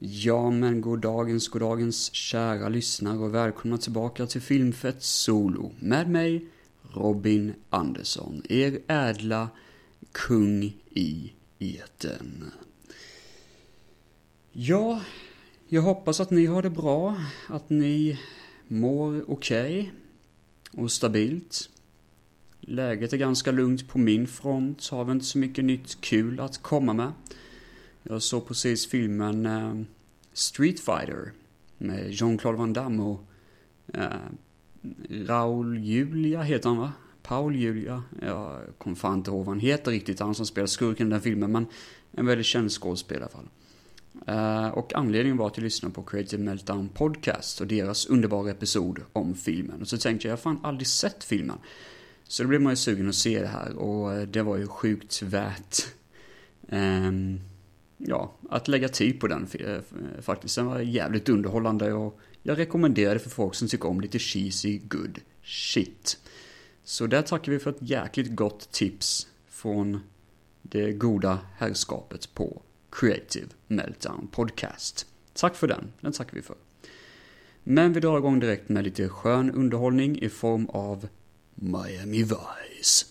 Ja, men god dagens, god dagens kära lyssnare och välkomna tillbaka till Filmfett Solo med mig, Robin Andersson, er ädla kung i eten. Ja, jag hoppas att ni har det bra, att ni mår okej okay och stabilt. Läget är ganska lugnt på min front, har väl inte så mycket nytt kul att komma med. Jag såg precis filmen uh, Street Fighter med Jean-Claude Van Damme och eh, uh, Raul Julia heter han va? Paul Julia. Jag kommer fan inte ihåg vad han heter riktigt, han som spelar skurken i den filmen, men en väldigt känd skådespelare i alla fall. Uh, och anledningen var att jag lyssnade på Creative Meltdown Podcast och deras underbara episod om filmen. Och så tänkte jag, jag har fan aldrig sett filmen. Så då blev man ju sugen att se det här och det var ju sjukt värt um, ja, att lägga tid på den eh, eh, faktiskt. Den var jävligt underhållande och jag rekommenderar det för folk som tycker om lite cheesy good shit. Så där tackar vi för ett jäkligt gott tips från det goda herrskapet på Creative Meltdown Podcast. Tack för den, den tackar vi för. Men vi drar igång direkt med lite skön underhållning i form av Miami Vice.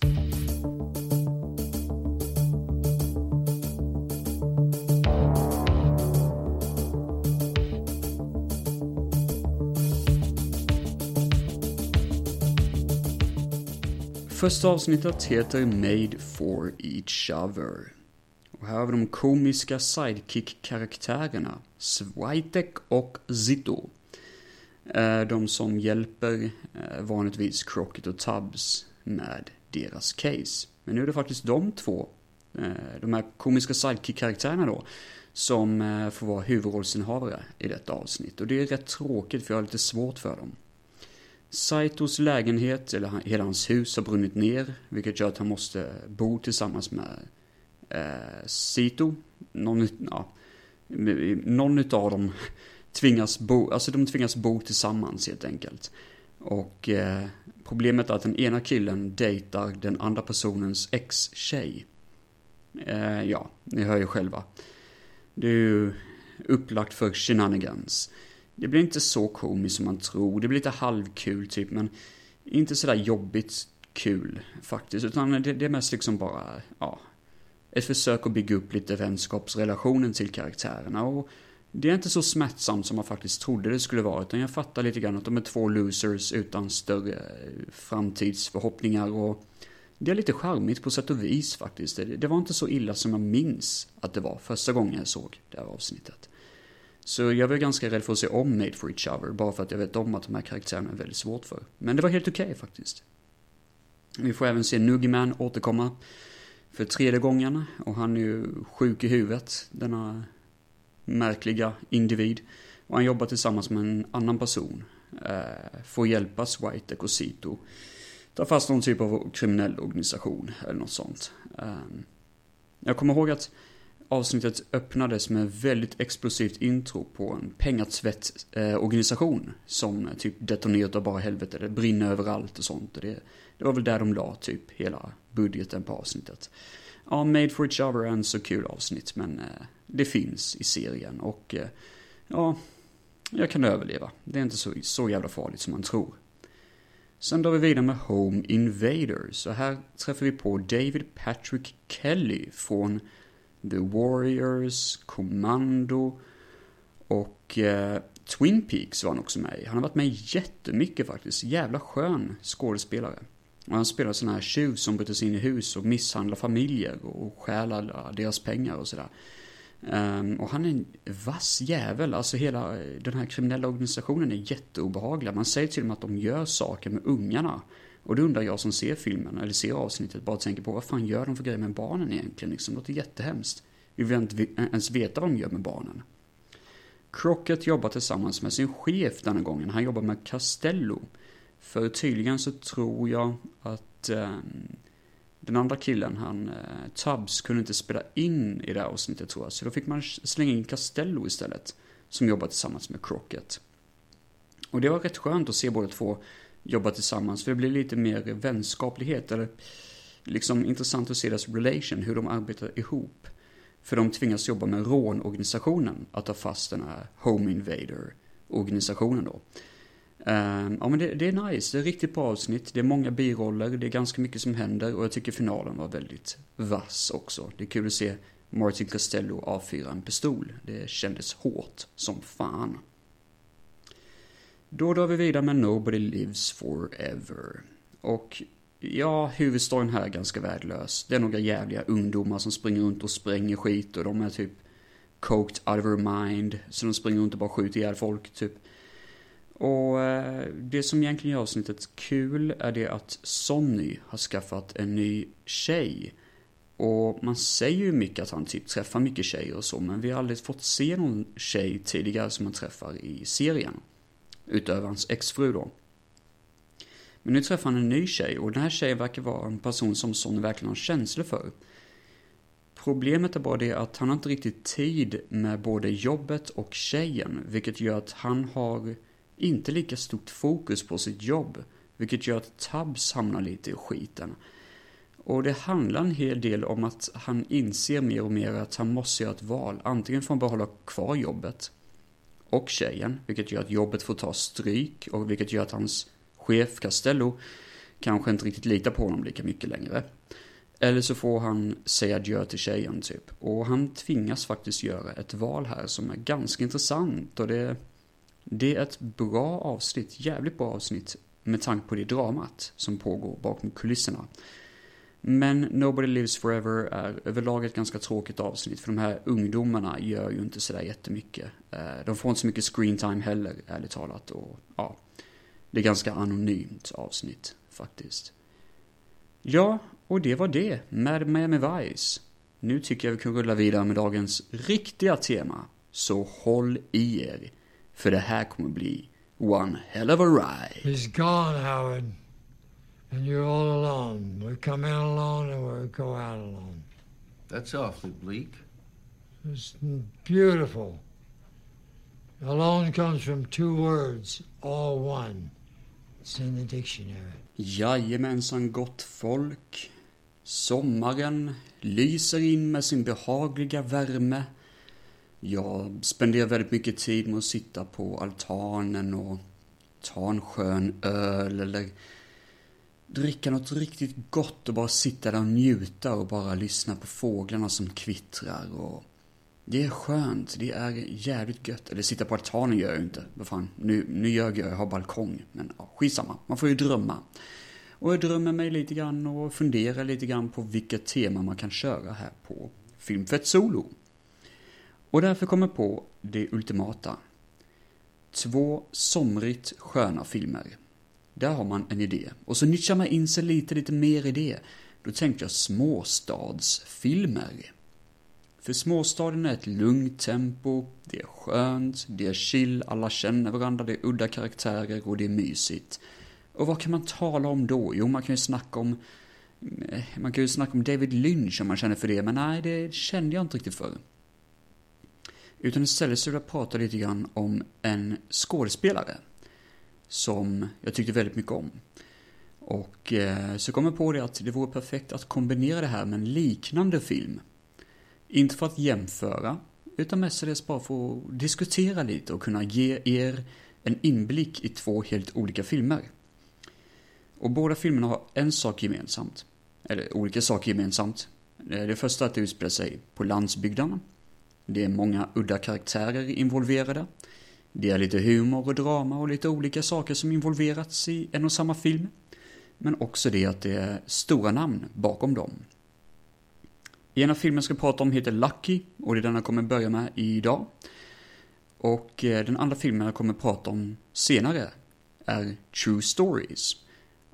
Första avsnittet heter Made for Each Other. Och här har vi de komiska sidekick-karaktärerna Switek och Zito. Eh, de som hjälper eh, vanligtvis Crockett och Tubbs med deras case. Men nu är det faktiskt de två, eh, de här komiska sidekick-karaktärerna då, som får vara huvudrollsinnehavare i detta avsnitt. Och det är rätt tråkigt för jag har lite svårt för dem. Saitos lägenhet, eller hela hans hus, har brunnit ner, vilket gör att han måste bo tillsammans med eh, Sito. Någon, ja, någon utav dem tvingas bo, alltså de tvingas bo tillsammans helt enkelt. Och eh, problemet är att den ena killen dejtar den andra personens ex-tjej. Eh, ja, ni hör ju själva. Det är ju upplagt för shenanigans. Det blir inte så komiskt som man tror. Det blir lite halvkul typ, men inte sådär jobbigt kul faktiskt. Utan det, det är mest liksom bara, ja, ett försök att bygga upp lite vänskapsrelationen till karaktärerna. Och det är inte så smärtsamt som man faktiskt trodde det skulle vara. Utan jag fattar lite grann att de är två losers utan större eh, framtidsförhoppningar. Och det är lite charmigt på sätt och vis faktiskt. Det, det var inte så illa som jag minns att det var första gången jag såg det här avsnittet. Så jag var ganska rädd för att se om Made for Each Other, bara för att jag vet om att de här karaktärerna är väldigt svårt för. Men det var helt okej okay, faktiskt. Vi får även se Nuggyman återkomma för tredje gången, och han är ju sjuk i huvudet, denna märkliga individ. Och han jobbar tillsammans med en annan person, eh, för att hjälpa Switek och Sito ta fast någon typ av kriminell organisation, eller något sånt. Eh, jag kommer ihåg att avsnittet öppnades med väldigt explosivt intro på en pengatvättorganisation eh, som typ detonerar bara helvete, det brinner överallt och sånt. Och det, det var väl där de la typ hela budgeten på avsnittet. Ja, Made for Each Other är en så kul avsnitt, men eh, det finns i serien och eh, ja, jag kan överleva. Det är inte så, så jävla farligt som man tror. Sen drar vi vidare med Home Invaders och här träffar vi på David Patrick Kelly från The Warriors, Commando och eh, Twin Peaks var han också med i. Han har varit med jättemycket faktiskt. Jävla skön skådespelare. Och han spelar sådana här tjuv som bryter sig in i hus och misshandlar familjer och stjäl alla deras pengar och sådär. Um, och han är en vass jävel, alltså hela eh, den här kriminella organisationen är jätteobehaglig. Man säger till dem att de gör saker med ungarna. Och då undrar jag som ser filmen, eller ser avsnittet, bara tänker på vad fan gör de för grejer med barnen egentligen? Liksom, det låter jättehemskt. Vi vill inte ens veta vad de gör med barnen. Crockett jobbar tillsammans med sin chef denna gången. Han jobbar med Castello. För tydligen så tror jag att eh, den andra killen, han, eh, Tubbs, kunde inte spela in i det här avsnittet tror jag. Så då fick man slänga in Castello istället. Som jobbar tillsammans med Crockett. Och det var rätt skönt att se båda två jobba tillsammans. För det blir lite mer vänskaplighet. Eller liksom intressant att se deras relation, hur de arbetar ihop. För de tvingas jobba med rånorganisationen att ta fast den här Home Invader-organisationen då. Um, ja men det, det, är nice, det är riktigt bra avsnitt, det är många biroller, det är ganska mycket som händer och jag tycker finalen var väldigt vass också. Det är kul att se Martin Costello avfyra en pistol. Det kändes hårt som fan. Då drar vi vidare med Nobody Lives Forever. Och ja, huvudstoryn här är ganska värdelös. Det är några jävliga ungdomar som springer runt och spränger skit och de är typ coked out of her mind. Så de springer runt och bara skjuter ihjäl folk, typ. Och eh, det som egentligen gör avsnittet kul är det att Sonny har skaffat en ny tjej. Och man säger ju mycket att han typ träffar mycket tjejer och så, men vi har aldrig fått se någon tjej tidigare som han träffar i serien. Utöver hans exfru då. Men nu träffar han en ny tjej och den här tjejen verkar vara en person som Sonny verkligen har känslor för. Problemet är bara det att han har inte riktigt tid med både jobbet och tjejen, vilket gör att han har inte lika stort fokus på sitt jobb, vilket gör att Tubbs hamnar lite i skiten. Och det handlar en hel del om att han inser mer och mer att han måste göra ett val. Antingen får han behålla kvar jobbet och tjejen, vilket gör att jobbet får ta stryk och vilket gör att hans chef Castello kanske inte riktigt litar på honom lika mycket längre. Eller så får han säga adjö till tjejen typ. Och han tvingas faktiskt göra ett val här som är ganska intressant och det, det är ett bra avsnitt, jävligt bra avsnitt med tanke på det dramat som pågår bakom kulisserna. Men Nobody Lives Forever är överlag ett ganska tråkigt avsnitt för de här ungdomarna gör ju inte sådär jättemycket. Eh, de får inte så mycket screen time heller, ärligt talat. Och, ja, det är ganska anonymt avsnitt faktiskt. Ja, och det var det med Miami Vice. Nu tycker jag vi kan rulla vidare med dagens riktiga tema. Så håll i er, för det här kommer bli one hell of a ride. He's gone, Howard. And you're all alone. We come in alone and we go out alone. That's awfully bleak. It's beautiful. Alone comes from two words, all one. It's in the dictionary. Jajamensan gott folk. Sommaren lyser in med sin behagliga värme. Jag spenderar väldigt mycket tid med att sitta på altanen och ta en skön öl eller dricka något riktigt gott och bara sitta där och njuta och bara lyssna på fåglarna som kvittrar och det är skönt, det är jävligt gött. Eller sitta på altanen gör jag ju inte. Vad fan, nu, nu ljög jag, jag har balkong. Men ja, skitsamma, man får ju drömma. Och jag drömmer mig lite grann och funderar lite grann på vilka teman man kan köra här på Filmfett Solo. Och därför kommer jag på det ultimata. Två somrigt sköna filmer. Där har man en idé. Och så nischar man in sig lite, lite mer i det. Då tänkte jag småstadsfilmer. För småstaden är ett lugnt tempo, det är skönt, det är chill, alla känner varandra, det är udda karaktärer och det är mysigt. Och vad kan man tala om då? Jo, man kan ju snacka om eh, man kan ju snacka om David Lynch om man känner för det, men nej, det kände jag inte riktigt för. Utan istället så vill jag prata lite grann om en skådespelare som jag tyckte väldigt mycket om. Och eh, så kom jag på det att det vore perfekt att kombinera det här med en liknande film. Inte för att jämföra, utan mestadels bara för att diskutera lite och kunna ge er en inblick i två helt olika filmer. Och båda filmerna har en sak gemensamt. Eller olika saker gemensamt. Eh, det första är att det utspelar sig på landsbygden. Det är många udda karaktärer involverade. Det är lite humor och drama och lite olika saker som involverats i en och samma film. Men också det att det är stora namn bakom dem. Ena filmen jag ska prata om heter Lucky och det är den jag kommer börja med idag. Och eh, den andra filmen jag kommer prata om senare är True Stories.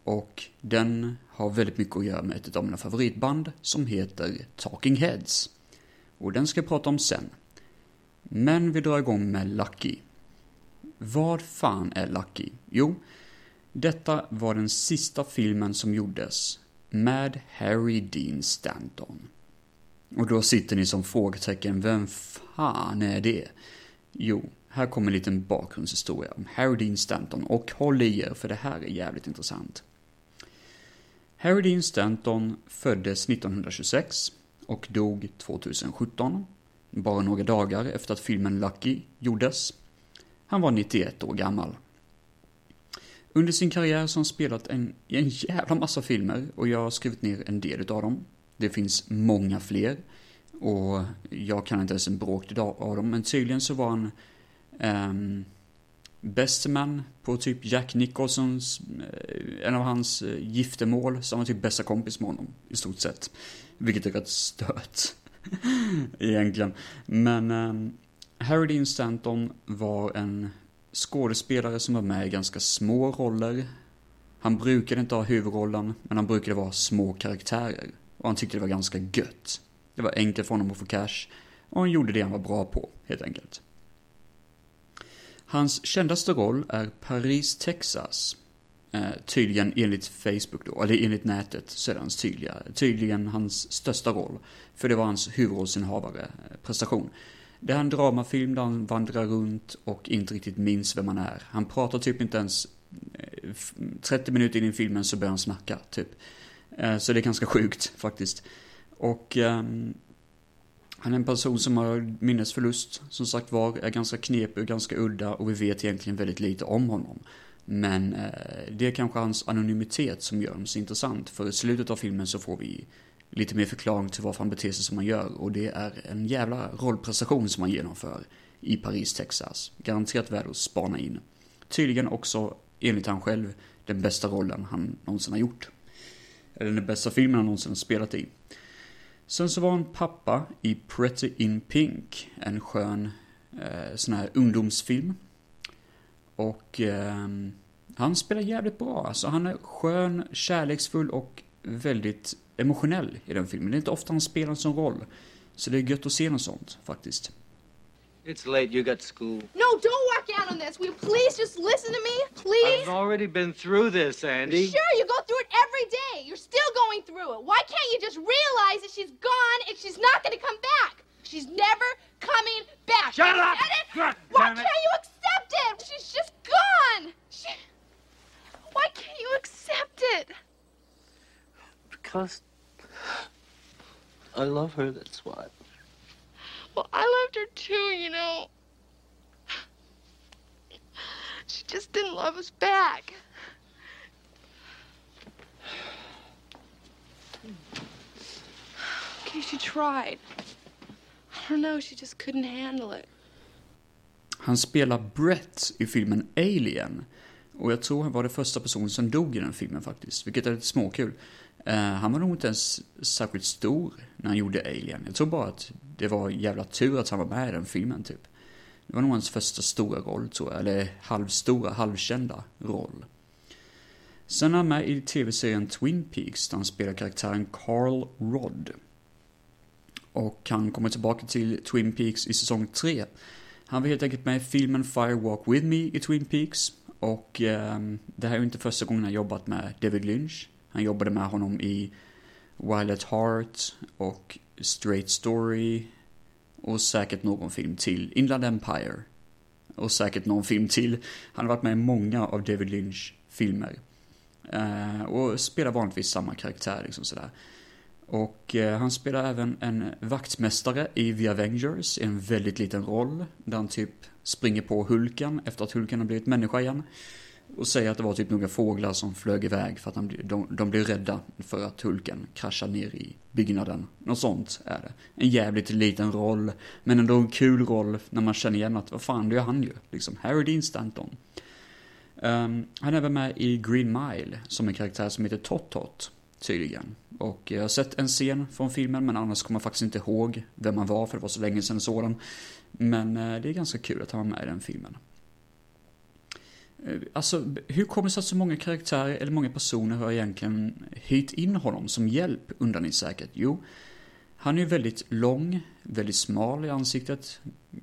Och den har väldigt mycket att göra med ett av mina favoritband som heter Talking Heads. Och den ska jag prata om sen. Men vi drar igång med Lucky. Vad fan är Lucky? Jo, detta var den sista filmen som gjordes med Harry Dean Stanton. Och då sitter ni som frågetecken, vem fan är det? Jo, här kommer en liten bakgrundshistoria om Harry Dean Stanton och håll i er för det här är jävligt intressant. Harry Dean Stanton föddes 1926 och dog 2017. Bara några dagar efter att filmen Lucky gjordes. Han var 91 år gammal. Under sin karriär så har han spelat en, en jävla massa filmer och jag har skrivit ner en del av dem. Det finns många fler. Och jag kan inte ens en bråkdel av dem, men tydligen så var han um, bäste man på typ Jack Nicholsons, eh, en av hans eh, giftermål, så han var typ bästa kompis med honom, i stort sett. Vilket är rätt stört. Egentligen. Men um, Harry Dean Stanton var en skådespelare som var med i ganska små roller. Han brukade inte ha huvudrollen, men han brukade vara små karaktärer. Och han tyckte det var ganska gött. Det var enkelt för honom att få cash. Och han gjorde det han var bra på, helt enkelt. Hans kändaste roll är Paris, Texas. Eh, tydligen enligt Facebook då, eller enligt nätet så är det hans tydliga, tydligen hans största roll. För det var hans huvudrollsinnehavare, eh, prestation. Det är en dramafilm där han vandrar runt och inte riktigt minns vem han är. Han pratar typ inte ens eh, 30 minuter in i filmen så börjar han snacka, typ. Eh, så det är ganska sjukt, faktiskt. Och um, han är en person som har minnesförlust, som sagt var, är ganska knepig och ganska udda och vi vet egentligen väldigt lite om honom. Men eh, det är kanske hans anonymitet som gör honom så intressant, för i slutet av filmen så får vi lite mer förklaring till varför han beter sig som han gör och det är en jävla rollprestation som han genomför i Paris, Texas. Garanterat värd att spana in. Tydligen också, enligt han själv, den bästa rollen han någonsin har gjort. Eller den bästa filmen han någonsin har spelat i. Sen så var han pappa i Pretty in Pink, en skön eh, sån här ungdomsfilm. Och eh, han spelar jävligt bra, alltså han är skön, kärleksfull och väldigt emotionell i den filmen. Det är inte ofta han spelar en sån roll. Så det är gött att se något sånt, faktiskt. It's late. You got school. No, don't walk out on this. Will you please just listen to me? Please? I've already been through this, Andy. Sure, you go through it every day. You're still going through it. Why can't you just realize that she's gone and she's not going to come back? She's never coming back. Shut You up! get it? God Why can't you accept it? She's just gone. She... Why can't you accept it? Because I love her, that's why. Well, I loved her too, you know. She just didn't love us back. Okay, she tried. I don't know, she just couldn't handle it. Han spelar Brett i filmen Alien. Och jag tror han var den första personen som dog i den filmen faktiskt, vilket är lite småkul. Eh, han var nog inte ens särskilt stor när han gjorde Alien. Jag tror bara att det var jävla tur att han var med i den filmen typ. Det var nog hans första stora roll tror jag, eller halvstora, halvkända roll. Sen är han med i tv-serien Twin Peaks där han spelar karaktären Carl Rodd. Och han kommer tillbaka till Twin Peaks i säsong 3. Han var helt enkelt med i filmen Fire Walk With Me i Twin Peaks. Och eh, det här är ju inte första gången han jobbat med David Lynch. Han jobbade med honom i Wild at Heart och Straight Story. Och säkert någon film till. Inland Empire. Och säkert någon film till. Han har varit med i många av David Lynch filmer. Eh, och spelar vanligtvis samma karaktär liksom sådär. Och eh, han spelar även en vaktmästare i The Avengers, i en väldigt liten roll. Där han typ springer på Hulken efter att Hulken har blivit människa igen. Och säger att det var typ några fåglar som flög iväg för att han, de, de blev rädda för att Hulken kraschade ner i byggnaden. Något sånt är det. En jävligt liten roll, men ändå en kul roll när man känner igen att vad fan, det är han ju. Liksom, Harry Dean Stanton. Um, han är även med i Green Mile, som en karaktär som heter Tot-Tot, tydligen. Och jag har sett en scen från filmen, men annars kommer jag faktiskt inte ihåg vem han var, för det var så länge sedan sådan. Men eh, det är ganska kul att han var med i den filmen. Eh, alltså, hur kommer det sig att så många karaktärer, eller många personer, har egentligen hyrt in honom som hjälp, undrar ni säkert? Jo, han är ju väldigt lång, väldigt smal i ansiktet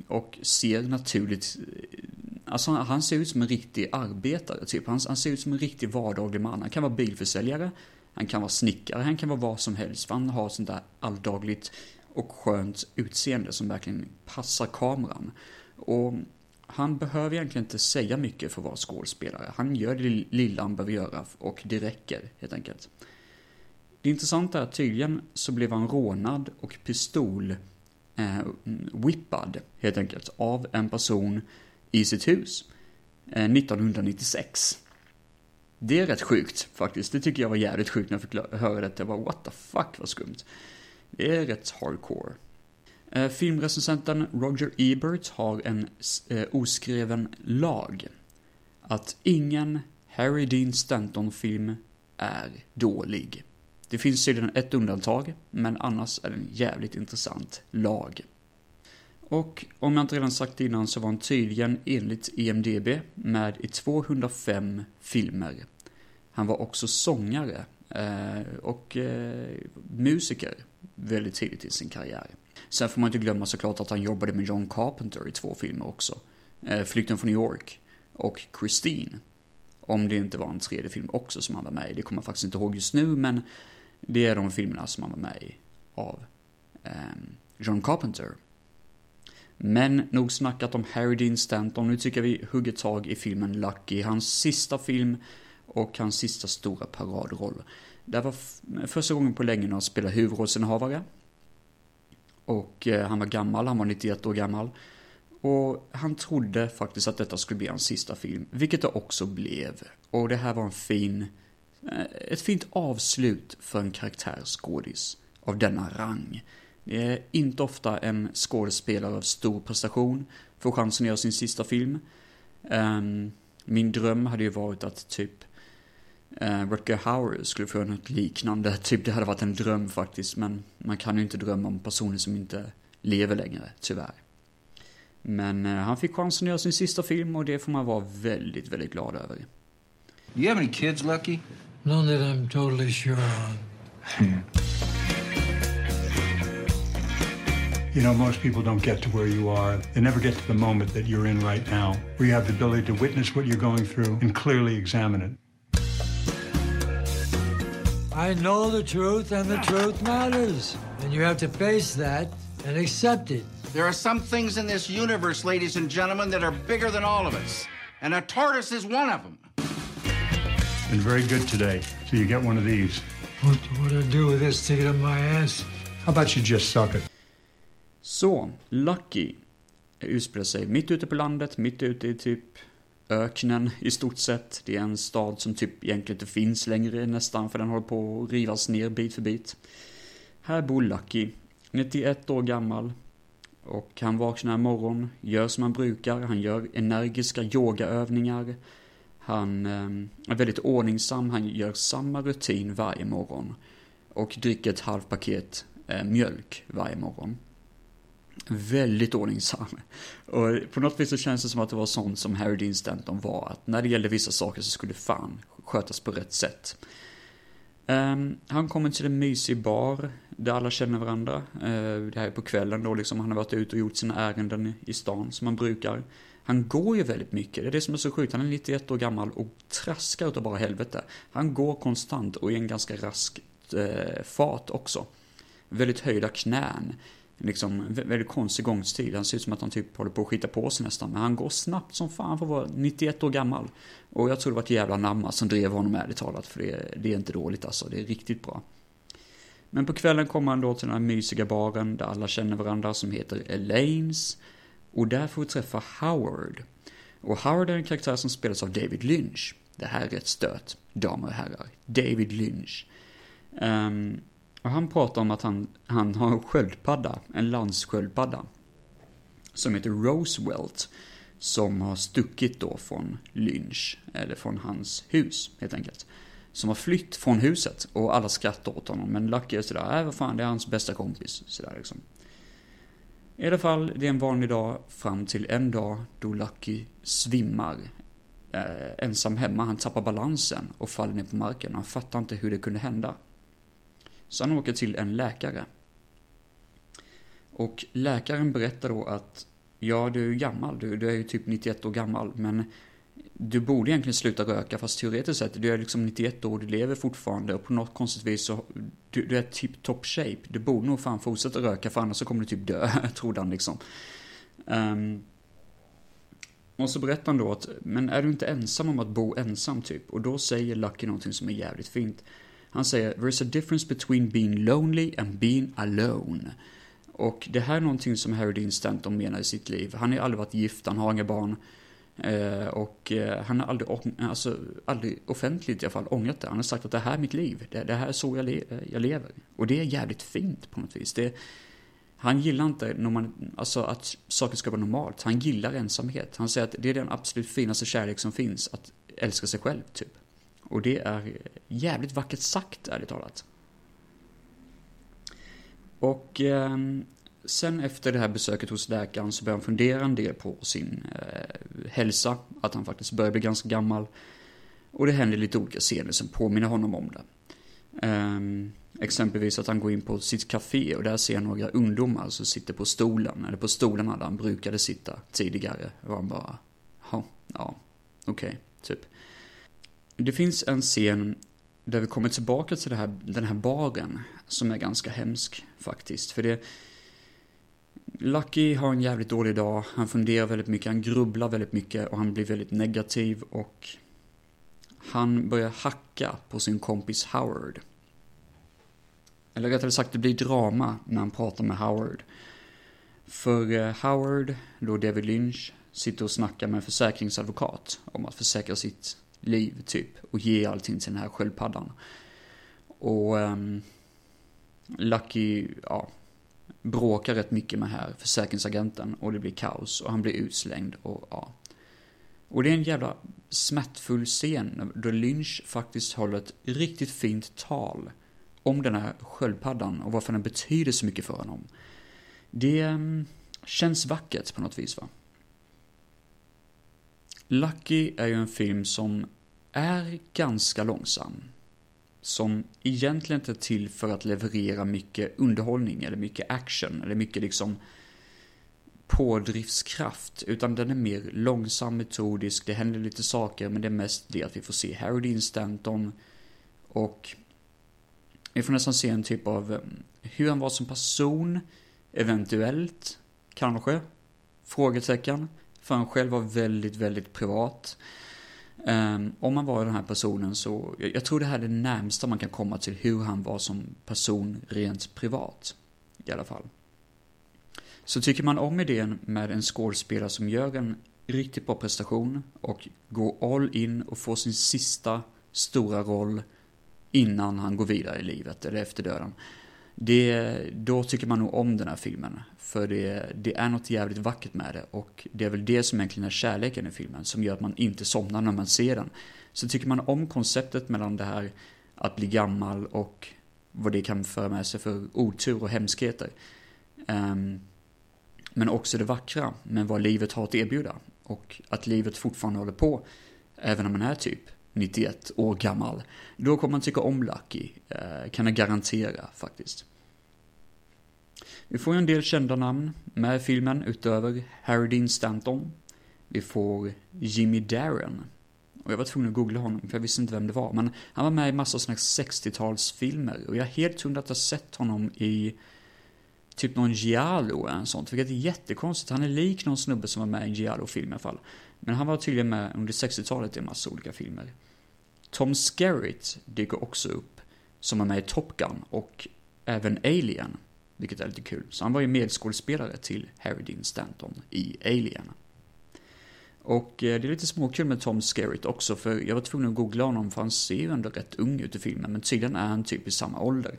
och ser naturligt... Eh, alltså han ser ut som en riktig arbetare, typ. Han, han ser ut som en riktig vardaglig man. Han kan vara bilförsäljare, han kan vara snickare, han kan vara vad som helst. För han har sånt där alldagligt och skönt utseende som verkligen passar kameran. Och han behöver egentligen inte säga mycket för att vara skådespelare. Han gör det lilla han behöver göra och det räcker helt enkelt. det intressanta är att tydligen så blev han rånad och pistol eh, whippad, helt enkelt, av en person i sitt hus eh, 1996. Det är rätt sjukt faktiskt. Det tycker jag var jävligt sjukt när jag fick höra det. Jag bara what the fuck vad skumt. Det är rätt hardcore. Eh, filmrecensenten Roger Ebert har en eh, oskriven lag. Att ingen Harry Dean Stanton-film är dålig. Det finns tydligen ett undantag, men annars är det en jävligt intressant lag. Och om jag inte redan sagt innan så var han tydligen enligt IMDB med i 205 filmer. Han var också sångare eh, och eh, musiker väldigt tidigt i sin karriär. Sen får man inte glömma såklart att han jobbade med John Carpenter i två filmer också. Eh, Flykten från New York och Christine. Om det inte var en tredje film också som han var med i. Det kommer jag faktiskt inte ihåg just nu, men det är de filmerna som han var med i av eh, John Carpenter. Men nog snackat om Harry Dean Stanton. Nu tycker vi hugger tag i filmen Lucky. Hans sista film och hans sista stora paradroll. Det var första gången på länge när han spelade huvudrollsinnehavare. Och eh, han var gammal, han var 91 år gammal. Och han trodde faktiskt att detta skulle bli hans sista film, vilket det också blev. Och det här var en fin, eh, ett fint avslut för en karaktärsskådis av denna rang. Det är inte ofta en skådespelare av stor prestation får chansen att göra sin sista film. Ehm, min dröm hade ju varit att typ uh, Rutger Hauer skulle få något liknande. Typ det hade varit en dröm faktiskt, men man kan ju inte drömma om personer som inte lever längre, tyvärr. Men uh, han fick chansen att göra sin sista film och det får man vara väldigt, väldigt glad över. Do you have any kids, Lucky? None that I'm totally sure on. You know, most people don't get to where you are. They never get to the moment that you're in right now, where you have the ability to witness what you're going through and clearly examine it. I know the truth, and the truth matters. And you have to face that and accept it. There are some things in this universe, ladies and gentlemen, that are bigger than all of us. And a tortoise is one of them. Been very good today, so you get one of these. What, what do I do with this? Stick it up my ass? How about you just suck it? Så, Lucky utspelar sig mitt ute på landet, mitt ute i typ öknen i stort sett. Det är en stad som typ egentligen inte finns längre nästan, för den håller på att rivas ner bit för bit. Här bor Lucky, 91 år gammal. Och han vaknar en morgon, gör som han brukar, han gör energiska yogaövningar. Han ehm, är väldigt ordningsam, han gör samma rutin varje morgon. Och dricker ett halvt paket eh, mjölk varje morgon väldigt ordningsam. Och på något vis så känns det som att det var sånt som Harry Dean Stanton var. Att när det gällde vissa saker så skulle fan skötas på rätt sätt. Um, han kommer till en mysig bar där alla känner varandra. Uh, det här är på kvällen då liksom. Han har varit ute och gjort sina ärenden i stan som han brukar. Han går ju väldigt mycket. Det är det som är så sjukt. Han är 91 år gammal och traskar utav bara helvete. Han går konstant och i en ganska rask uh, fart också. Väldigt höjda knän liksom väldigt konstig gångstid. Han ser ut som att han typ håller på att skita på sig nästan. Men han går snabbt som fan för att vara 91 år gammal. Och jag tror det var ett jävla namma alltså, som drev honom ärligt talat. För det, det är inte dåligt alltså. Det är riktigt bra. Men på kvällen kommer han då till den här mysiga baren där alla känner varandra som heter Elaines. Och där får vi träffa Howard. Och Howard är en karaktär som spelas av David Lynch. Det här är ett stöt. damer och herrar. David Lynch. Um, och han pratar om att han, han har en sköldpadda, en landssköldpadda. Som heter Roosevelt. Som har stuckit då från Lynch, eller från hans hus helt enkelt. Som har flytt från huset och alla skrattar åt honom. Men Lucky är sådär, äh vad fan, det är hans bästa kompis. Sådär liksom. I alla fall, det är en vanlig dag fram till en dag då Lucky svimmar. Eh, ensam hemma, han tappar balansen och faller ner på marken. Han fattar inte hur det kunde hända. Så han åker till en läkare. Och läkaren berättar då att ja, du är ju gammal, du, du är ju typ 91 år gammal, men du borde egentligen sluta röka, fast teoretiskt sett, du är liksom 91 år, du lever fortfarande och på något konstigt vis så, du, du är typ top shape. Du borde nog fan fortsätta röka för annars så kommer du typ dö, trodde han liksom. Um, och så berättar han då att, men är du inte ensam om att bo ensam typ? Och då säger Lucky någonting som är jävligt fint. Han säger “There's a difference between being lonely and being alone”. Och det här är någonting som Harry Dean Stanton menar i sitt liv. Han har ju aldrig varit gift, han har inga barn. Eh, och eh, han har aldrig, alltså, aldrig offentligt i alla fall ångrat det. Han har sagt att det här är mitt liv, det, det här är så jag, le eh, jag lever. Och det är jävligt fint på något vis. Det, han gillar inte när man, alltså att saker ska vara normalt. Han gillar ensamhet. Han säger att det är den absolut finaste kärlek som finns, att älska sig själv, typ. Och det är jävligt vackert sagt, ärligt talat. Och eh, sen efter det här besöket hos läkaren så börjar han fundera en del på sin eh, hälsa, att han faktiskt börjar bli ganska gammal. Och det händer lite olika scener som påminner honom om det. Eh, exempelvis att han går in på sitt café och där ser han några ungdomar som sitter på stolen, eller på stolarna där han brukade sitta tidigare. Och han bara, ja, okej, okay, typ. Det finns en scen där vi kommer tillbaka till här, den här baren som är ganska hemsk faktiskt. För det... Lucky har en jävligt dålig dag, han funderar väldigt mycket, han grubblar väldigt mycket och han blir väldigt negativ och han börjar hacka på sin kompis Howard. Eller rättare sagt, det blir drama när han pratar med Howard. För eh, Howard, då David Lynch, sitter och snackar med en försäkringsadvokat om att försäkra sitt liv typ och ge allting till den här sköldpaddan. Och um, Lucky, ja, bråkar rätt mycket med här försäkringsagenten och det blir kaos och han blir utslängd och ja. Och det är en jävla smärtfull scen då Lynch faktiskt håller ett riktigt fint tal om den här sköldpaddan och varför den betyder så mycket för honom. Det um, känns vackert på något vis va. Lucky är ju en film som är ganska långsam. Som egentligen inte är till för att leverera mycket underhållning eller mycket action eller mycket liksom pådriftskraft. Utan den är mer långsam, metodisk, det händer lite saker men det är mest det att vi får se Harry Dean Stanton och vi får nästan se en typ av eh, hur han var som person, eventuellt, kanske, frågetecken. För han själv var väldigt, väldigt privat. Um, om man var den här personen så, jag, jag, tror det här är det närmsta man kan komma till hur han var som person rent privat. I alla fall. Så tycker man om idén med en skådespelare som gör en riktigt bra prestation och går all in och får sin sista stora roll innan han går vidare i livet eller efter döden. Det, då tycker man nog om den här filmen. För det, det är något jävligt vackert med det och det är väl det som egentligen är kärleken i filmen som gör att man inte somnar när man ser den. Så tycker man om konceptet mellan det här att bli gammal och vad det kan föra med sig för otur och hemskheter. Um, men också det vackra med vad livet har att erbjuda. Och att livet fortfarande håller på, även om man är typ 91 år gammal. Då kommer man tycka om Lucky, eh, kan jag garantera faktiskt. Vi får ju en del kända namn med i filmen utöver Harry Dean Stanton. Vi får Jimmy Darren. Och jag var tvungen att googla honom för jag visste inte vem det var. Men han var med i massa sådana 60-talsfilmer. Och jag är helt hundra att ha sett honom i typ någon Giallo eller sånt. Vilket är jättekonstigt. Han är lik någon snubbe som var med i en Giallo-film i alla fall. Men han var tydligen med under 60-talet i en massa olika filmer. Tom Skerritt dyker också upp. Som var med i Top Gun och även Alien. Vilket är lite kul. Så han var ju medskådespelare till Harry Dean Stanton i Alien. Och eh, det är lite småkul med Tom Skerritt också, för jag var tvungen att googla honom för han ser ju ändå rätt ung ut i filmen, men tydligen är han typ i samma ålder.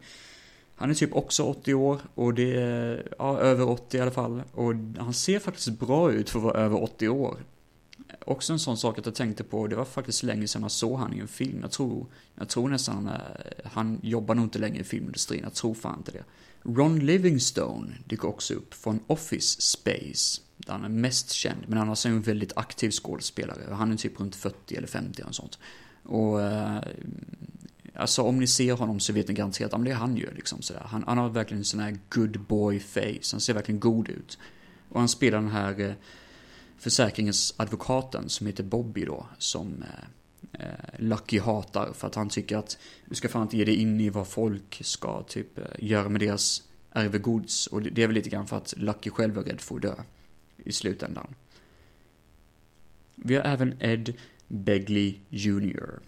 Han är typ också 80 år, och det är, ja, över 80 i alla fall. Och han ser faktiskt bra ut för att vara över 80 år. Också en sån sak att jag tänkte på, det var faktiskt länge sedan jag såg han i en film. Jag tror, jag tror nästan, han, han jobbar nog inte längre i filmindustrin, jag tror fan inte det. Ron Livingstone dyker också upp från Office Space, där han är mest känd, men annars är han alltså en väldigt aktiv skådespelare. Han är typ runt 40 eller 50 eller sånt. Och eh, Alltså om ni ser honom så vet ni garanterat att det är han ju liksom sådär. Han, han har verkligen en sån här good boy face. Han ser verkligen god ut. Och han spelar den här eh, försäkringens advokaten som heter Bobby då. Som eh, Eh, Lucky hatar för att han tycker att du ska fan inte ge dig in i vad folk ska typ eh, göra med deras arvegods Och det är väl lite grann för att Lucky själv är rädd för att dö i slutändan. Vi har även Ed Begley Jr.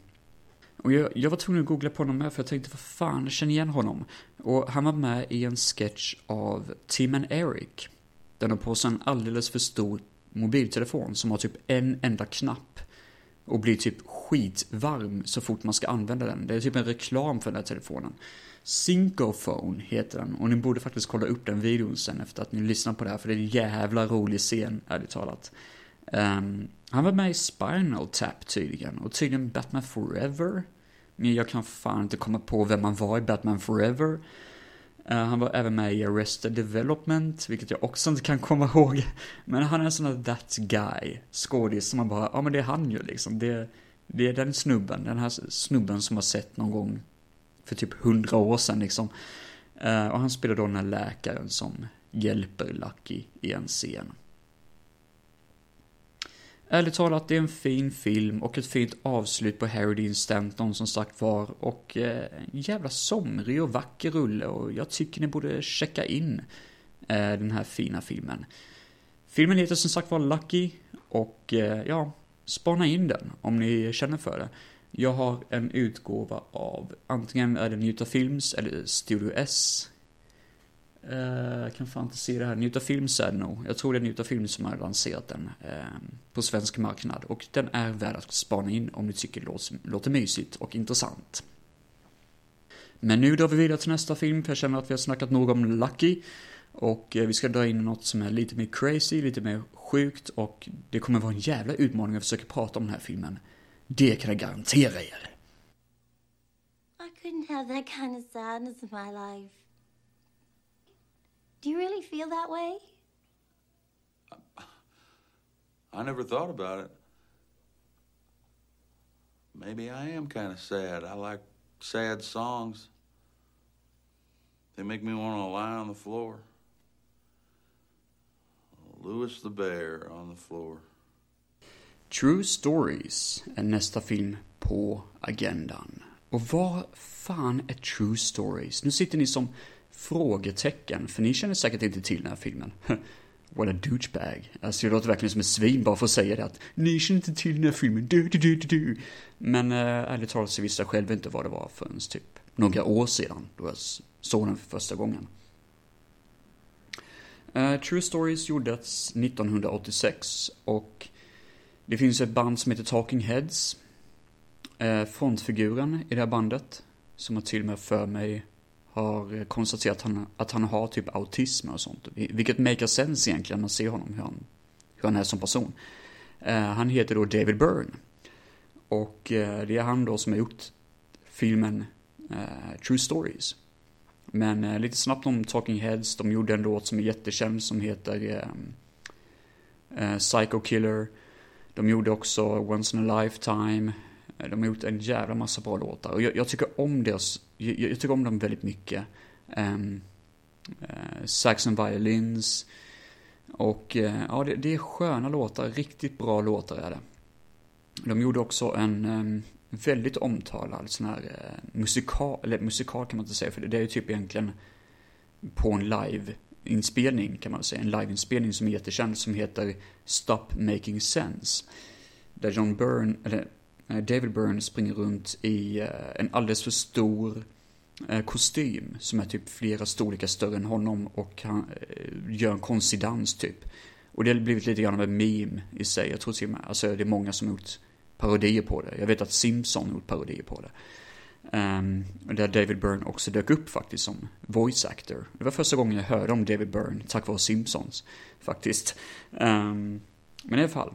Och jag, jag var tvungen att googla på honom med för jag tänkte, vad fan, jag känner igen honom. Och han var med i en sketch av Tim and Eric. Den har på sig en alldeles för stor mobiltelefon som har typ en enda knapp. Och blir typ skitvarm så fort man ska använda den. Det är typ en reklam för den här telefonen. Syncophone heter den och ni borde faktiskt kolla upp den videon sen efter att ni lyssnar på det här för det är en jävla rolig scen, ärligt talat. Um, han var med i Spinal Tap tydligen och tydligen Batman Forever. Men jag kan fan inte komma på vem han var i Batman Forever. Uh, han var även med i Arrested Development, vilket jag också inte kan komma ihåg. Men han är en sån här that guy, skådis som man bara, ja men det är han ju liksom. Det, det är den snubben, den här snubben som har sett någon gång för typ hundra år sedan liksom. Uh, och han spelar då den här läkaren som hjälper Lucky i en scen. Ärligt talat, det är en fin film och ett fint avslut på Harry Dean Stanton som sagt var. Och eh, en jävla somrig och vacker rulle och jag tycker ni borde checka in eh, den här fina filmen. Filmen heter som sagt var Lucky och eh, ja, spana in den om ni känner för det. Jag har en utgåva av antingen är det Njuta Films eller Studio S Uh, jag kan fan inte se det här. Njuta Films är det nog. Jag tror det är Njuta Film som har lanserat den uh, på svensk marknad. Och den är värd att spana in om ni tycker det låter, låter mysigt och intressant. Men nu drar vi vidare till nästa film, för jag känner att vi har snackat nog om Lucky. Och uh, vi ska dra in något som är lite mer crazy, lite mer sjukt och det kommer vara en jävla utmaning att försöka prata om den här filmen. Det kan jag garantera er. I couldn't have that kind of sadness in my life. Do you really feel that way? I never thought about it. Maybe I am kind of sad. I like sad songs. They make me want to lie on the floor. Louis the Bear on the floor. True Stories är nästa film på agendan. Och vad fan är er True Stories? Nu sitter ni som frågetecken, för ni känner säkert inte till den här filmen. What a douchebag. Alltså det låter verkligen som ett svin bara för att säga det att ni känner inte till den här filmen, du, du, du, du. Men äh, ärligt talat så visste jag själv inte vad det var förrän typ några år sedan då jag såg den för första gången. Uh, True Stories gjordes 1986 och det finns ett band som heter Talking Heads. Uh, frontfiguren i det här bandet, som har till och med för mig har eh, konstaterat att han, att han har typ autism och sånt. Vilket makes sense egentligen man ser honom, hur han, hur han är som person. Eh, han heter då David Byrne. Och eh, det är han då som har gjort filmen eh, True Stories. Men eh, lite snabbt om Talking Heads, de gjorde en låt som är jättekänd som heter eh, Psycho Killer. De gjorde också Once in a Lifetime. Eh, de har gjort en jävla massa bra låtar. Och jag, jag tycker om deras, jag, jag, tycker om dem väldigt mycket. Ehm, eh, um, uh, Saxon Violins. Och uh, ja, det, det, är sköna låtar, riktigt bra låtar är det. De gjorde också en um, väldigt omtalad sån här uh, musikal, eller musikal kan man inte säga, för det, det är ju typ egentligen på en live-inspelning kan man säga, en liveinspelning som är jättekänd som heter Stop Making Sense. Där John Byrne, eller Eh, David Byrne springer runt i eh, en alldeles för stor eh, kostym som är typ flera storlekar större än honom och han gör en konstig dans typ. Och det har blivit lite grann av en meme i sig. Jag tror till och med, alltså det är många som har gjort parodier på det. Jag vet att Simpson har gjort parodier på det. Um, där David Byrne också dök upp faktiskt som voice actor. Det var första gången jag hörde om David Byrne tack vare Simpsons faktiskt. Um, men i alla fall.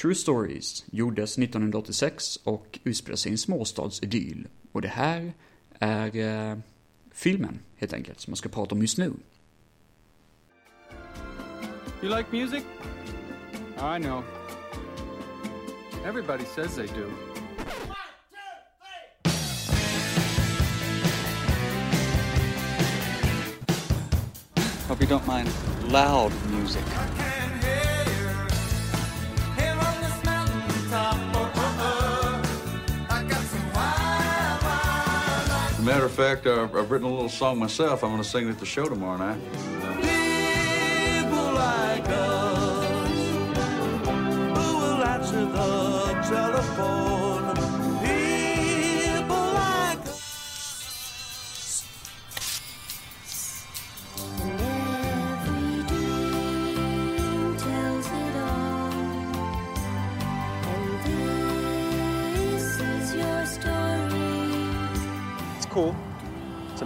True Stories gjordes 1986 och utspelar sig i en småstadsidyll. Och det här är eh, filmen, helt enkelt, som jag ska prata om just nu. You like music? I know. Everybody says they do. Hope you don't mind loud music. Matter of fact, uh, I've written a little song myself. I'm going to sing it at the show tomorrow night. People like us who will answer the telephone.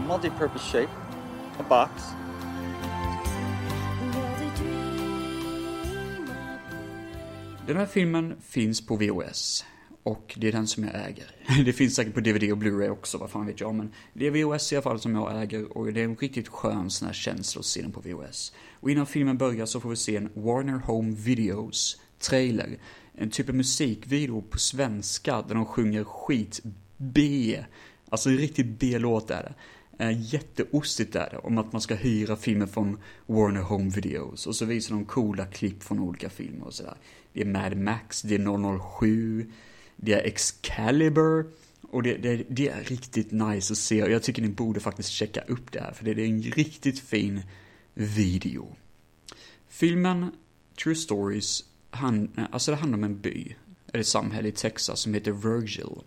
Multi-purpose shape, a box. Den här filmen finns på VOS. Och det är den som jag äger. Det finns säkert på DVD och Blu-ray också, vad fan vet jag. Men det är VOS i alla fall som jag äger och det är en riktigt skön sån här känsla att se den på VOS. Och innan filmen börjar så får vi se en Warner Home Videos trailer. En typ av musikvideo på svenska där de sjunger skit B. Alltså en riktigt B-låt är det. Eh, jätteostigt är det, om att man ska hyra filmer från Warner Home Videos. Och så visar de coola klipp från olika filmer och sådär. Det är Mad Max, det är 007, det är Excalibur. Och det, det, det, är riktigt nice att se och jag tycker ni borde faktiskt checka upp det här för det är en riktigt fin video. Filmen True Stories, han, alltså det handlar om en by, eller samhälle i Texas som heter Virgil.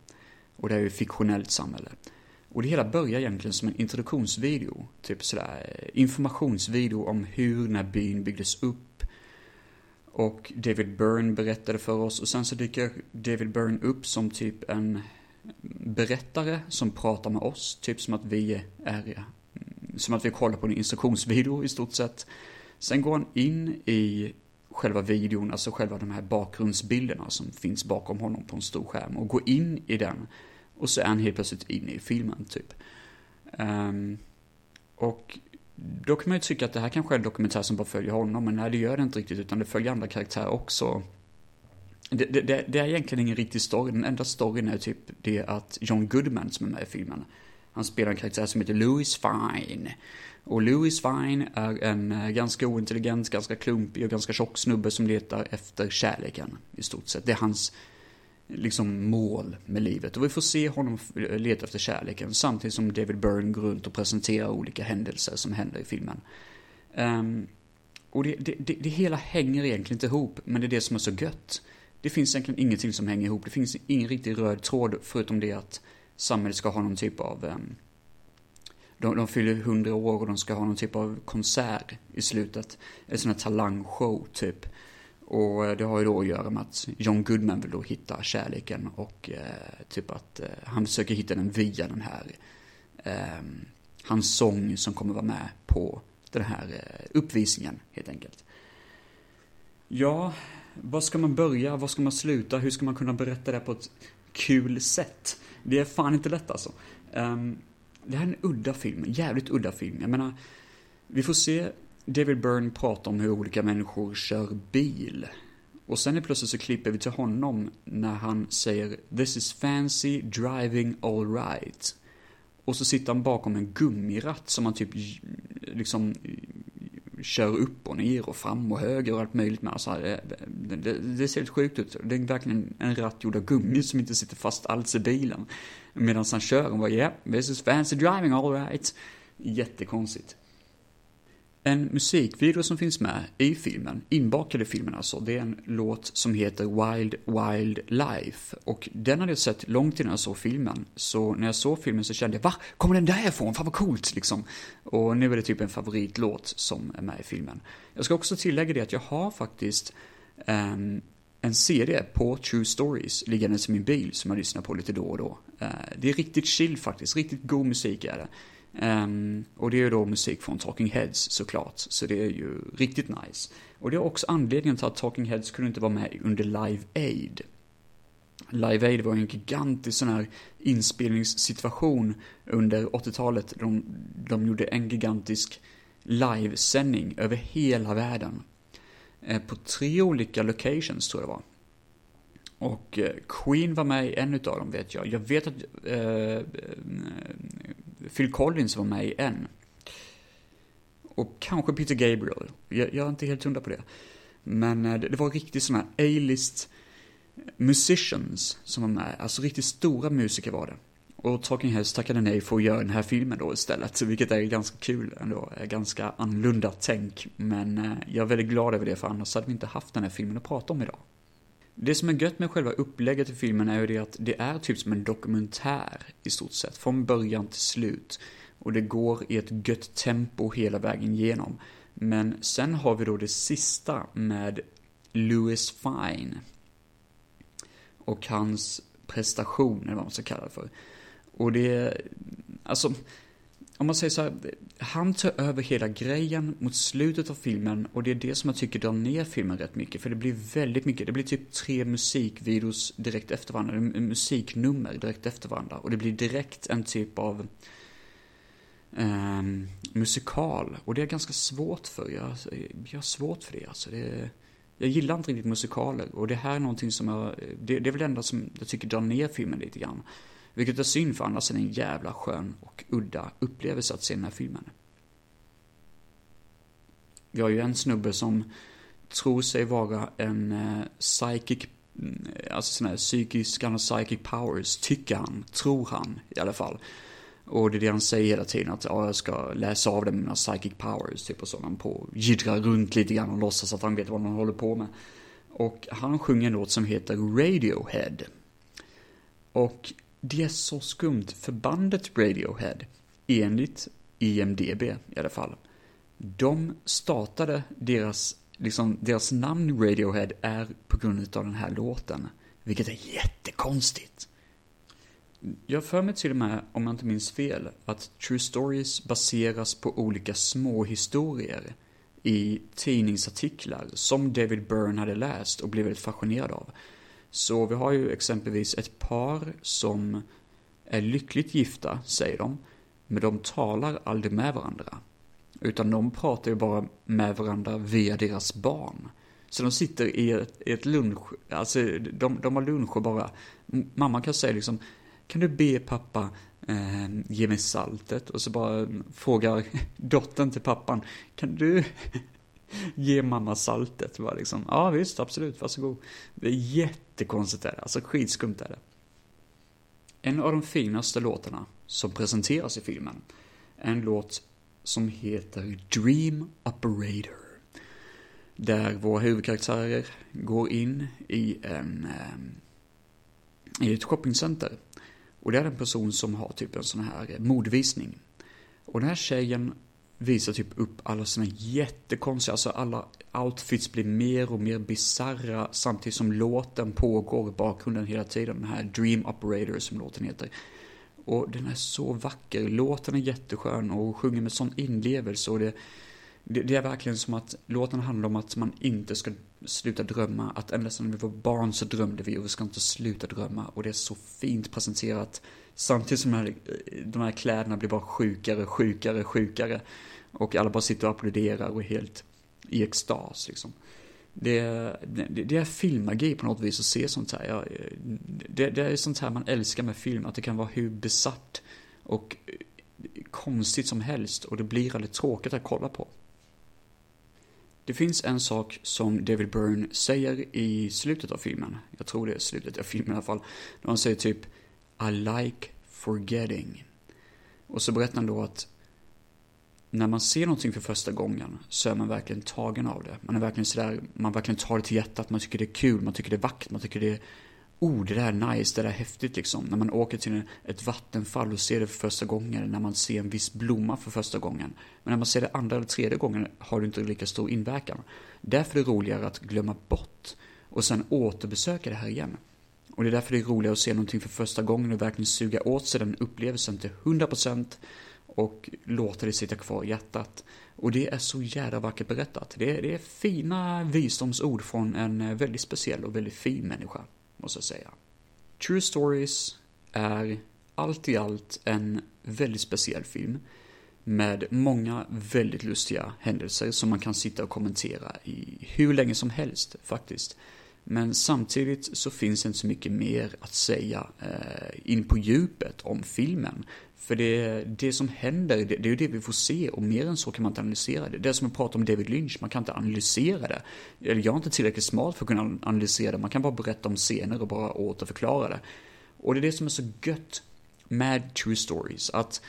Och det är ju ett fiktionellt samhälle. Och det hela börjar egentligen som en introduktionsvideo, typ sådär eh, informationsvideo om hur den här byn byggdes upp. Och David Byrne berättade för oss. Och sen så dyker David Byrne upp som typ en berättare som pratar med oss, typ som att vi är, mm, som att vi kollar på en instruktionsvideo i stort sett. Sen går han in i själva videon, alltså själva de här bakgrundsbilderna som finns bakom honom på en stor skärm. Och går in i den och så är han helt plötsligt inne i filmen, typ. Um, och då kan man ju tycka att det här kanske är en dokumentär som bara följer honom, men nej, det gör det inte riktigt, utan det följer andra karaktärer också. Det, det, det är egentligen ingen riktig story, den enda storyn är typ det att John Goodman som är med i filmen, han spelar en karaktär som heter Louis Fine. Och Louis Fine är en eh, ganska ointelligent, ganska klumpig och ganska tjock snubbe som letar efter kärleken, i stort sett. Det är hans liksom mål med livet. Och vi får se honom leta efter kärleken samtidigt som David Byrne går runt och presenterar olika händelser som händer i filmen. Um, och det, det, det, det, hela hänger egentligen inte ihop, men det är det som är så gött. Det finns egentligen ingenting som hänger ihop. Det finns ingen riktig röd tråd förutom det att samhället ska ha någon typ av... Um, de, de fyller hundra år och de ska ha någon typ av konsert i slutet. En sån här talangshow typ. Och eh, det har ju då att göra med att John Goodman vill då hitta kärleken och eh, typ att eh, han försöker hitta den via den här, eh, hans sång som kommer vara med på den här eh, uppvisningen helt enkelt. Ja, var ska man börja? Var ska man sluta? Hur ska man kunna berätta det på ett kul sätt? Det är fan inte lätt alltså. Um, det här är en udda film, jävligt udda film. Jag menar, vi får se David Byrne pratar om hur olika människor kör bil. Och sen är plötsligt så klipper vi till honom när han säger “This is fancy driving all right”. Och så sitter han bakom en gummiratt som han typ liksom kör upp och ner och fram och höger och allt möjligt med. Alltså, det, det, det ser helt sjukt ut. Det är verkligen en ratt gjord av gummi som inte sitter fast alls i bilen. Medan han kör och bara “Yeah, this is fancy driving all right”. Jättekonstigt. En musikvideo som finns med i filmen, inbakad i filmen alltså, det är en låt som heter Wild Wild Life. Och den hade jag sett långt innan jag såg filmen. Så när jag såg filmen så kände jag, va? Kommer den därifrån? Fan vad coolt liksom. Och nu är det typ en favoritlåt som är med i filmen. Jag ska också tillägga det att jag har faktiskt um, en CD på True Stories liggandes i min bil som jag lyssnar på lite då och då. Uh, det är riktigt chill faktiskt, riktigt god musik är det. Um, och det är ju då musik från Talking Heads såklart, så det är ju riktigt nice. Och det är också anledningen till att Talking Heads kunde inte vara med under Live Aid. Live Aid var en gigantisk sån här inspelningssituation under 80-talet. De, de gjorde en gigantisk livesändning över hela världen. Eh, på tre olika locations tror jag det var. Och eh, Queen var med i en utav dem vet jag. Jag vet att eh, eh Phil Collins var med i en. Och kanske Peter Gabriel. Jag, jag är inte helt hundra på det. Men eh, det, det var riktigt sådana A-list musicians som var med. Alltså riktigt stora musiker var det. Och Talking Heads tackade nej för att göra den här filmen då istället, vilket är ganska kul ändå. Eh, ganska annorlunda tänk, men eh, jag är väldigt glad över det, för annars hade vi inte haft den här filmen att prata om idag. Det som är gött med själva upplägget i filmen är ju det att det är typ som en dokumentär i stort sett, från början till slut. Och det går i ett gött tempo hela vägen igenom. Men sen har vi då det sista med Louis Fine. Och hans prestation, eller vad man ska kalla det för. Och det, alltså, om man säger så här, han tar över hela grejen mot slutet av filmen och det är det som jag tycker drar ner filmen rätt mycket. För det blir väldigt mycket, det blir typ tre musikvideos direkt efter varandra, musiknummer direkt efter varandra. Och det blir direkt en typ av eh, musikal. Och det är ganska svårt för, jag, jag har svårt för det alltså. Det, jag gillar inte riktigt musikaler och det här är någonting som jag, det, det är väl det enda som jag tycker drar ner filmen lite grann. Vilket är synd för annars är det en jävla skön och udda upplevelse att se den här filmen. Vi har ju en snubbe som tror sig vara en eh, psychic, mm, alltså sån här psykisk, han har psychic powers, tycker han, tror han i alla fall. Och det är det han säger hela tiden, att ja, jag ska läsa av det med mina psychic powers, typ och så. Han på jiddrar runt lite grann och låtsas att han vet vad han håller på med. Och han sjunger en låt som heter Radiohead. Och det är så skumt, för bandet Radiohead, enligt IMDB i alla fall, de startade deras, liksom, deras namn Radiohead är på grund av den här låten. Vilket är jättekonstigt. Jag för mig till och med, om jag inte minns fel, att True Stories baseras på olika små historier i tidningsartiklar som David Byrne hade läst och blev väldigt fascinerad av. Så vi har ju exempelvis ett par som är lyckligt gifta, säger de, men de talar aldrig med varandra. Utan de pratar ju bara med varandra via deras barn. Så de sitter i ett, i ett lunch, alltså de, de har lunch och bara, mamma kan säga liksom, kan du be pappa eh, ge mig saltet? Och så bara frågar dottern till pappan, kan du ge mamma saltet? Bara liksom, ja visst, absolut, varsågod. Det är jättekonstigt är det, alltså skitskumt är det. En av de finaste låtarna som presenteras i filmen är en låt som heter Dream Operator. Där våra huvudkaraktärer går in i en ehm, i ett shoppingcenter och det är en person som har typ en sån här modvisning. Och den här tjejen visar typ upp alla sina jättekonstiga, alltså alla outfits blir mer och mer bizarra samtidigt som låten pågår i bakgrunden hela tiden. Den här Dream Operator som låten heter. Och den är så vacker, låten är jätteskön och sjunger med sån inlevelse och det, det, det, är verkligen som att låten handlar om att man inte ska sluta drömma. Att ända sedan vi var barn så drömde vi och vi ska inte sluta drömma. Och det är så fint presenterat. Samtidigt som de här, de här kläderna blir bara sjukare, sjukare, sjukare. Och alla bara sitter och applåderar och är helt i extas liksom. Det, det, det är filmmagi på något vis att se sånt här. Jag, det, det är sånt här man älskar med film, att det kan vara hur besatt och konstigt som helst och det blir aldrig tråkigt att kolla på. Det finns en sak som David Byrne säger i slutet av filmen. Jag tror det är slutet av filmen i alla fall. Då han säger typ i like forgetting. Och så berättar han då att när man ser någonting för första gången så är man verkligen tagen av det. Man är verkligen sådär, man verkligen tar det till hjärtat, man tycker det är kul, man tycker det är vackert, man tycker det är oh, det där är nice, det där är häftigt liksom. När man åker till ett vattenfall och ser det för första gången, när man ser en viss blomma för första gången. Men när man ser det andra eller tredje gången har det inte lika stor inverkan. Därför är det roligare att glömma bort och sen återbesöka det här igen. Och det är därför det är roligare att se någonting för första gången och verkligen suga åt sig den upplevelsen till 100% och låta det sitta kvar i hjärtat. Och det är så jävla vackert berättat. Det är, det är fina visdomsord från en eh, väldigt speciell och väldigt fin människa måste jag säga. True Stories är allt i allt en väldigt speciell film med många väldigt lustiga händelser som man kan sitta och kommentera i hur länge som helst faktiskt. Men samtidigt så finns det inte så mycket mer att säga eh, in på djupet om filmen. För det, det som händer, det, det är ju det vi får se och mer än så kan man inte analysera det. Det är som att prata om David Lynch, man kan inte analysera det. Eller jag är inte tillräckligt smart för att kunna analysera det, man kan bara berätta om scener och bara återförklara det. Och det är det som är så gött med True Stories, att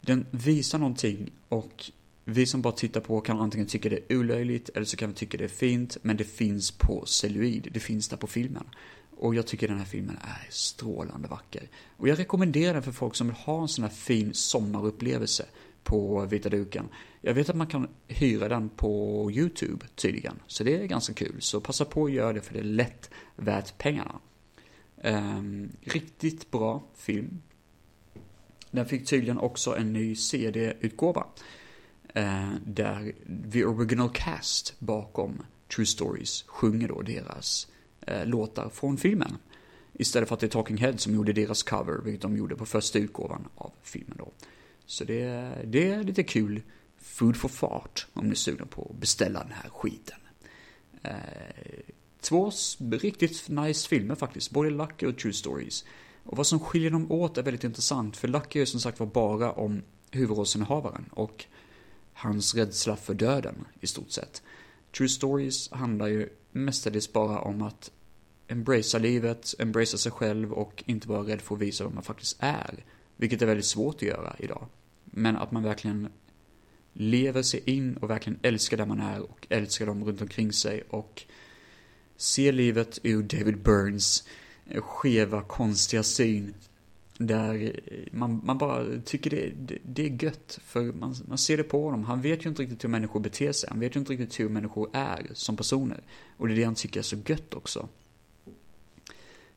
den visar någonting och vi som bara tittar på kan antingen tycka det är olöjligt eller så kan vi tycka det är fint, men det finns på celluloid, det finns där på filmen. Och jag tycker den här filmen är strålande vacker. Och jag rekommenderar den för folk som vill ha en sån här fin sommarupplevelse på vita duken. Jag vet att man kan hyra den på YouTube tydligen, så det är ganska kul. Så passa på att göra det för det är lätt värt pengarna. Um, riktigt bra film. Den fick tydligen också en ny CD-utgåva. Eh, där The Original Cast bakom True Stories sjunger då deras eh, låtar från filmen. Istället för att det är Talking Head som gjorde deras cover, vilket de gjorde på första utgåvan av filmen då. Så det, det är lite kul food for fart om ni är sugna på att beställa den här skiten. Eh, två riktigt nice filmer faktiskt, både Lucky och True Stories. Och vad som skiljer dem åt är väldigt intressant, för Lucky är som sagt var bara om huvudrollsinnehavaren och hans rädsla för döden i stort sett. True Stories handlar ju mestadels bara om att embracea livet, embracea sig själv och inte vara rädd för att visa vad man faktiskt är. Vilket är väldigt svårt att göra idag. Men att man verkligen lever sig in och verkligen älskar där man är och älskar dem runt omkring sig och ser livet ur David Burns skeva, konstiga syn. Där man, man bara tycker det, det, det är gött, för man, man ser det på honom. Han vet ju inte riktigt hur människor beter sig, han vet ju inte riktigt hur människor är som personer. Och det är det han tycker är så gött också.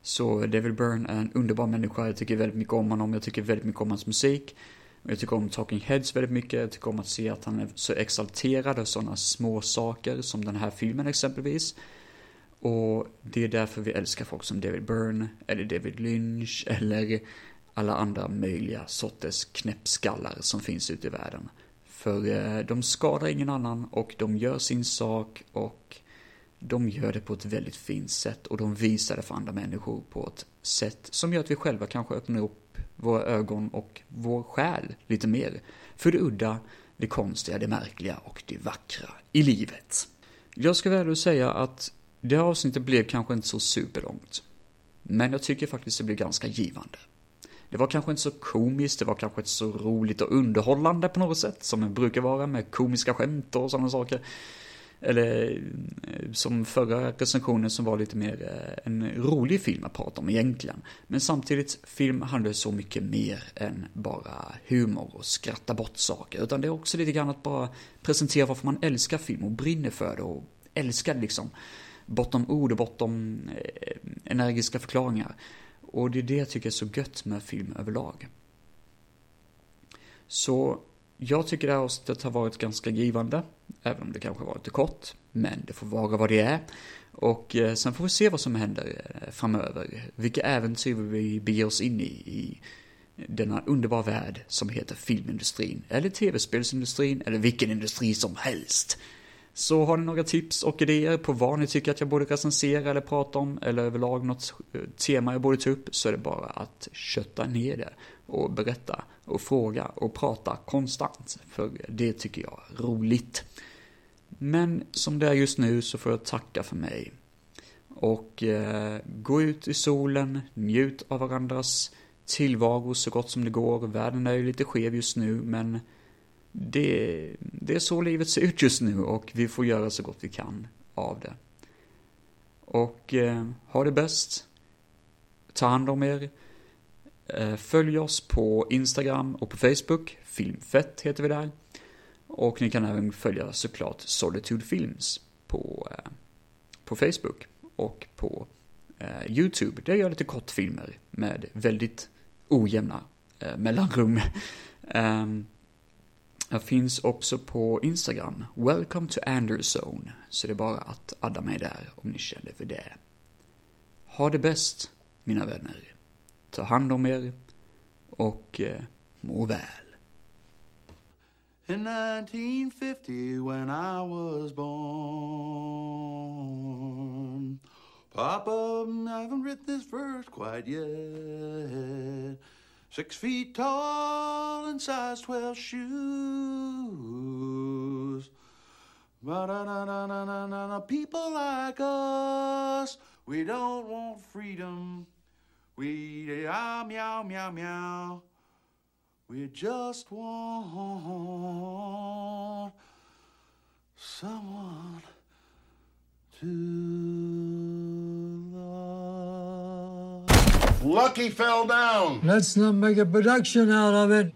Så David Byrne är en underbar människa, jag tycker väldigt mycket om honom, jag tycker väldigt mycket om hans musik. Jag tycker om Talking Heads väldigt mycket, jag tycker om att se att han är så exalterad av sådana små saker som den här filmen exempelvis. Och det är därför vi älskar folk som David Byrne, eller David Lynch, eller alla andra möjliga sorters knäppskallar som finns ute i världen. För eh, de skadar ingen annan och de gör sin sak och de gör det på ett väldigt fint sätt och de visar det för andra människor på ett sätt som gör att vi själva kanske öppnar upp våra ögon och vår själ lite mer för det udda, det konstiga, det märkliga och det vackra i livet. Jag ska väl säga att det här avsnittet blev kanske inte så superlångt. Men jag tycker faktiskt det blev ganska givande. Det var kanske inte så komiskt, det var kanske inte så roligt och underhållande på något sätt, som det brukar vara med komiska skämt och sådana saker. Eller eh, som förra recensionen som var lite mer eh, en rolig film att prata om egentligen. Men samtidigt, film handlar så mycket mer än bara humor och skratta bort saker. Utan det är också lite grann att bara presentera varför man älskar film och brinner för det och älskar liksom bortom ord och bortom eh, energiska förklaringar. Och det är det jag tycker är så gött med film överlag. Så jag tycker det här avsnittet har varit ganska givande, även om det kanske var lite kort. Men det får vara vad det är. Och eh, sen får vi se vad som händer eh, framöver. Vilka äventyr vi beger oss in i, i denna underbara värld som heter filmindustrin, eller tv-spelsindustrin, eller vilken industri som helst. Så har ni några tips och idéer på vad ni tycker att jag borde recensera eller prata om, eller överlag något eh, tema jag borde ta upp, så är det bara att kötta ner det och berätta och fråga och prata konstant, för det tycker jag är roligt. Men som det är just nu så får jag tacka för mig. Och eh, gå ut i solen, njut av varandras tillvaro så gott som det går. Världen är ju lite skev just nu, men det, det är så livet ser ut just nu och vi får göra så gott vi kan av det. Och eh, ha det bäst. Ta hand om er. Eh, följ oss på Instagram och på Facebook. Filmfett heter vi där. Och ni kan även följa såklart Solitude Films på, eh, på Facebook och på eh, YouTube. Där jag gör lite kortfilmer med väldigt ojämna eh, mellanrum. um, Jag finns också på Instagram, Welcome to Anderzone, så det är bara att adda mig där om ni känner för det. Ha det bäst, mina vänner. Ta hand om er och eh, må väl. In 1950 when I was born Papa, I haven't written this verse quite yet Six feet tall and size 12 shoes. People like us, we don't want freedom. We ah, meow, meow, meow. We just want someone to love. Lucky fell down. Let's not make a production out of it.